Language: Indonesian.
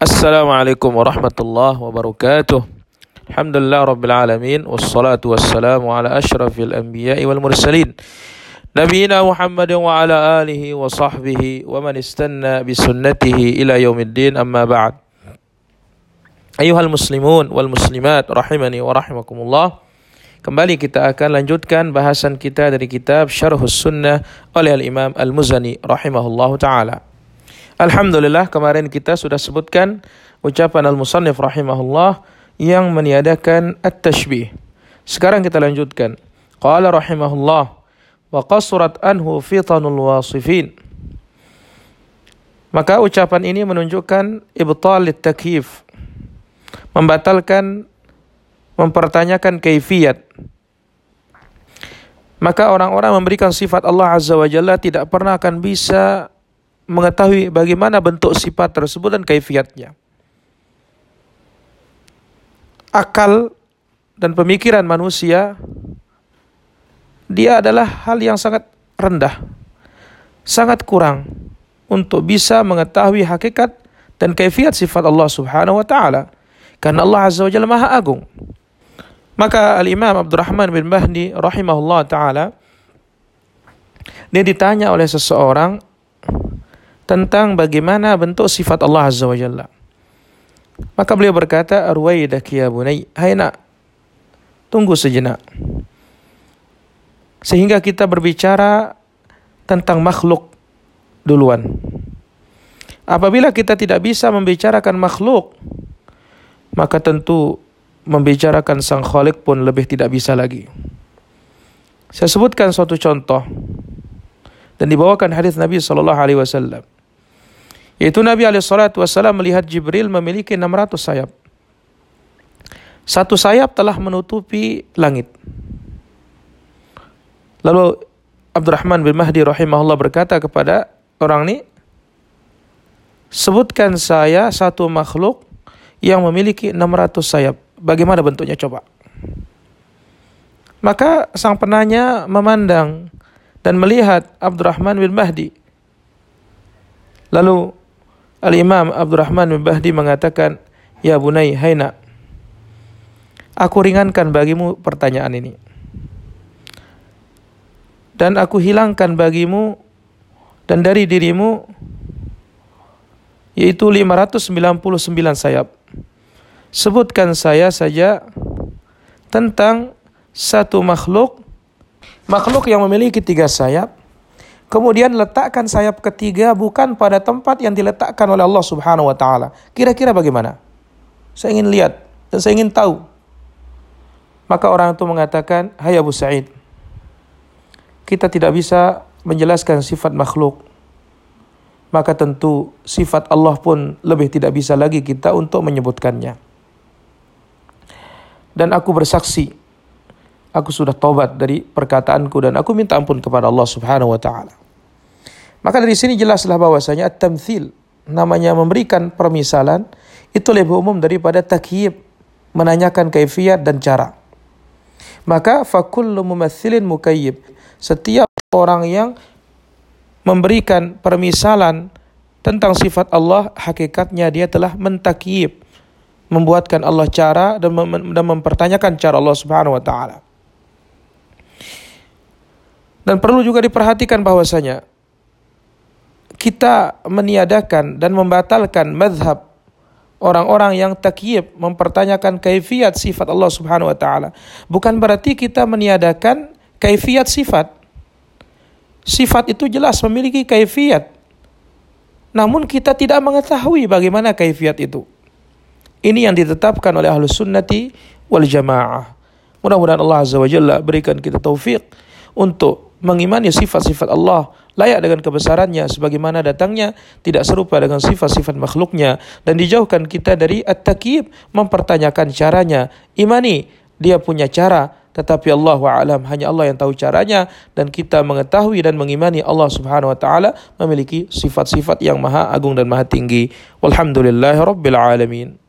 السلام عليكم ورحمة الله وبركاته. الحمد لله رب العالمين والصلاة والسلام على أشرف الأنبياء والمرسلين. نبينا محمد وعلى آله وصحبه ومن استنى بسنته إلى يوم الدين أما بعد. أيها المسلمون والمسلمات رحمني ورحمكم الله. Kembali kita akan lanjutkan bahasan kita dari kitab Syarhus Sunnah oleh Al-Imam Al-Muzani rahimahullahu taala. Alhamdulillah kemarin kita sudah sebutkan ucapan Al-Musannif rahimahullah yang meniadakan at-tashbih. Sekarang kita lanjutkan. Qala rahimahullah wa qasrat anhu fitanul wasifin. Maka ucapan ini menunjukkan ibtal takyif. Membatalkan mempertanyakan kaifiat. Maka orang-orang memberikan sifat Allah Azza wa Jalla tidak pernah akan bisa mengetahui bagaimana bentuk sifat tersebut dan kaifiatnya. Akal dan pemikiran manusia dia adalah hal yang sangat rendah, sangat kurang untuk bisa mengetahui hakikat dan kaifiat sifat Allah Subhanahu wa taala. Karena Allah Azza wa Jalla Maha Agung. Maka Al-Imam Abdurrahman bin Mahdi rahimahullah taala dia ditanya oleh seseorang tentang bagaimana bentuk sifat Allah Azza wa Jalla. Maka beliau berkata, Arwaidak ya bunai, hai nak, tunggu sejenak. Sehingga kita berbicara tentang makhluk duluan. Apabila kita tidak bisa membicarakan makhluk, maka tentu membicarakan sang khalik pun lebih tidak bisa lagi. Saya sebutkan suatu contoh dan dibawakan hadis Nabi Shallallahu Alaihi Wasallam. Yaitu Nabi SAW melihat Jibril memiliki 600 sayap. Satu sayap telah menutupi langit. Lalu Abdurrahman bin Mahdi rahimahullah berkata kepada orang ini, sebutkan saya satu makhluk yang memiliki 600 sayap. Bagaimana bentuknya coba? Maka sang penanya memandang dan melihat Abdurrahman bin Mahdi. Lalu Al-Imam Abdurrahman bin Bahdi mengatakan, Ya Bunai, hai nak, aku ringankan bagimu pertanyaan ini. Dan aku hilangkan bagimu dan dari dirimu yaitu 599 sayap. Sebutkan saya saja tentang satu makhluk makhluk yang memiliki tiga sayap Kemudian letakkan sayap ketiga bukan pada tempat yang diletakkan oleh Allah Subhanahu wa taala. Kira-kira bagaimana? Saya ingin lihat dan saya ingin tahu. Maka orang itu mengatakan, "Hai Abu Sa'id, kita tidak bisa menjelaskan sifat makhluk. Maka tentu sifat Allah pun lebih tidak bisa lagi kita untuk menyebutkannya." Dan aku bersaksi aku sudah tobat dari perkataanku dan aku minta ampun kepada Allah Subhanahu wa taala. Maka dari sini jelaslah bahwasanya at-tamthil namanya memberikan permisalan itu lebih umum daripada takyib menanyakan kaifiat dan cara. Maka fakullu mumatsilin mukayyib. Setiap orang yang memberikan permisalan tentang sifat Allah, hakikatnya dia telah mentakyib, membuatkan Allah cara dan, mem dan mempertanyakan cara Allah Subhanahu wa taala. Dan perlu juga diperhatikan bahwasanya kita meniadakan dan membatalkan madhab orang-orang yang takyib mempertanyakan kaifiat sifat Allah Subhanahu wa taala. Bukan berarti kita meniadakan kaifiat sifat. Sifat itu jelas memiliki kaifiat namun kita tidak mengetahui bagaimana kaifiat itu. Ini yang ditetapkan oleh ahlus sunnati wal jamaah. Mudah-mudahan Allah azza wa jalla berikan kita taufik untuk mengimani sifat-sifat Allah layak dengan kebesarannya sebagaimana datangnya tidak serupa dengan sifat-sifat makhluknya. Dan dijauhkan kita dari at-takyib mempertanyakan caranya. Imani dia punya cara tetapi Allah alam hanya Allah yang tahu caranya. Dan kita mengetahui dan mengimani Allah Subhanahu wa taala memiliki sifat-sifat yang maha agung dan maha tinggi. Walhamdulillahirabbil alamin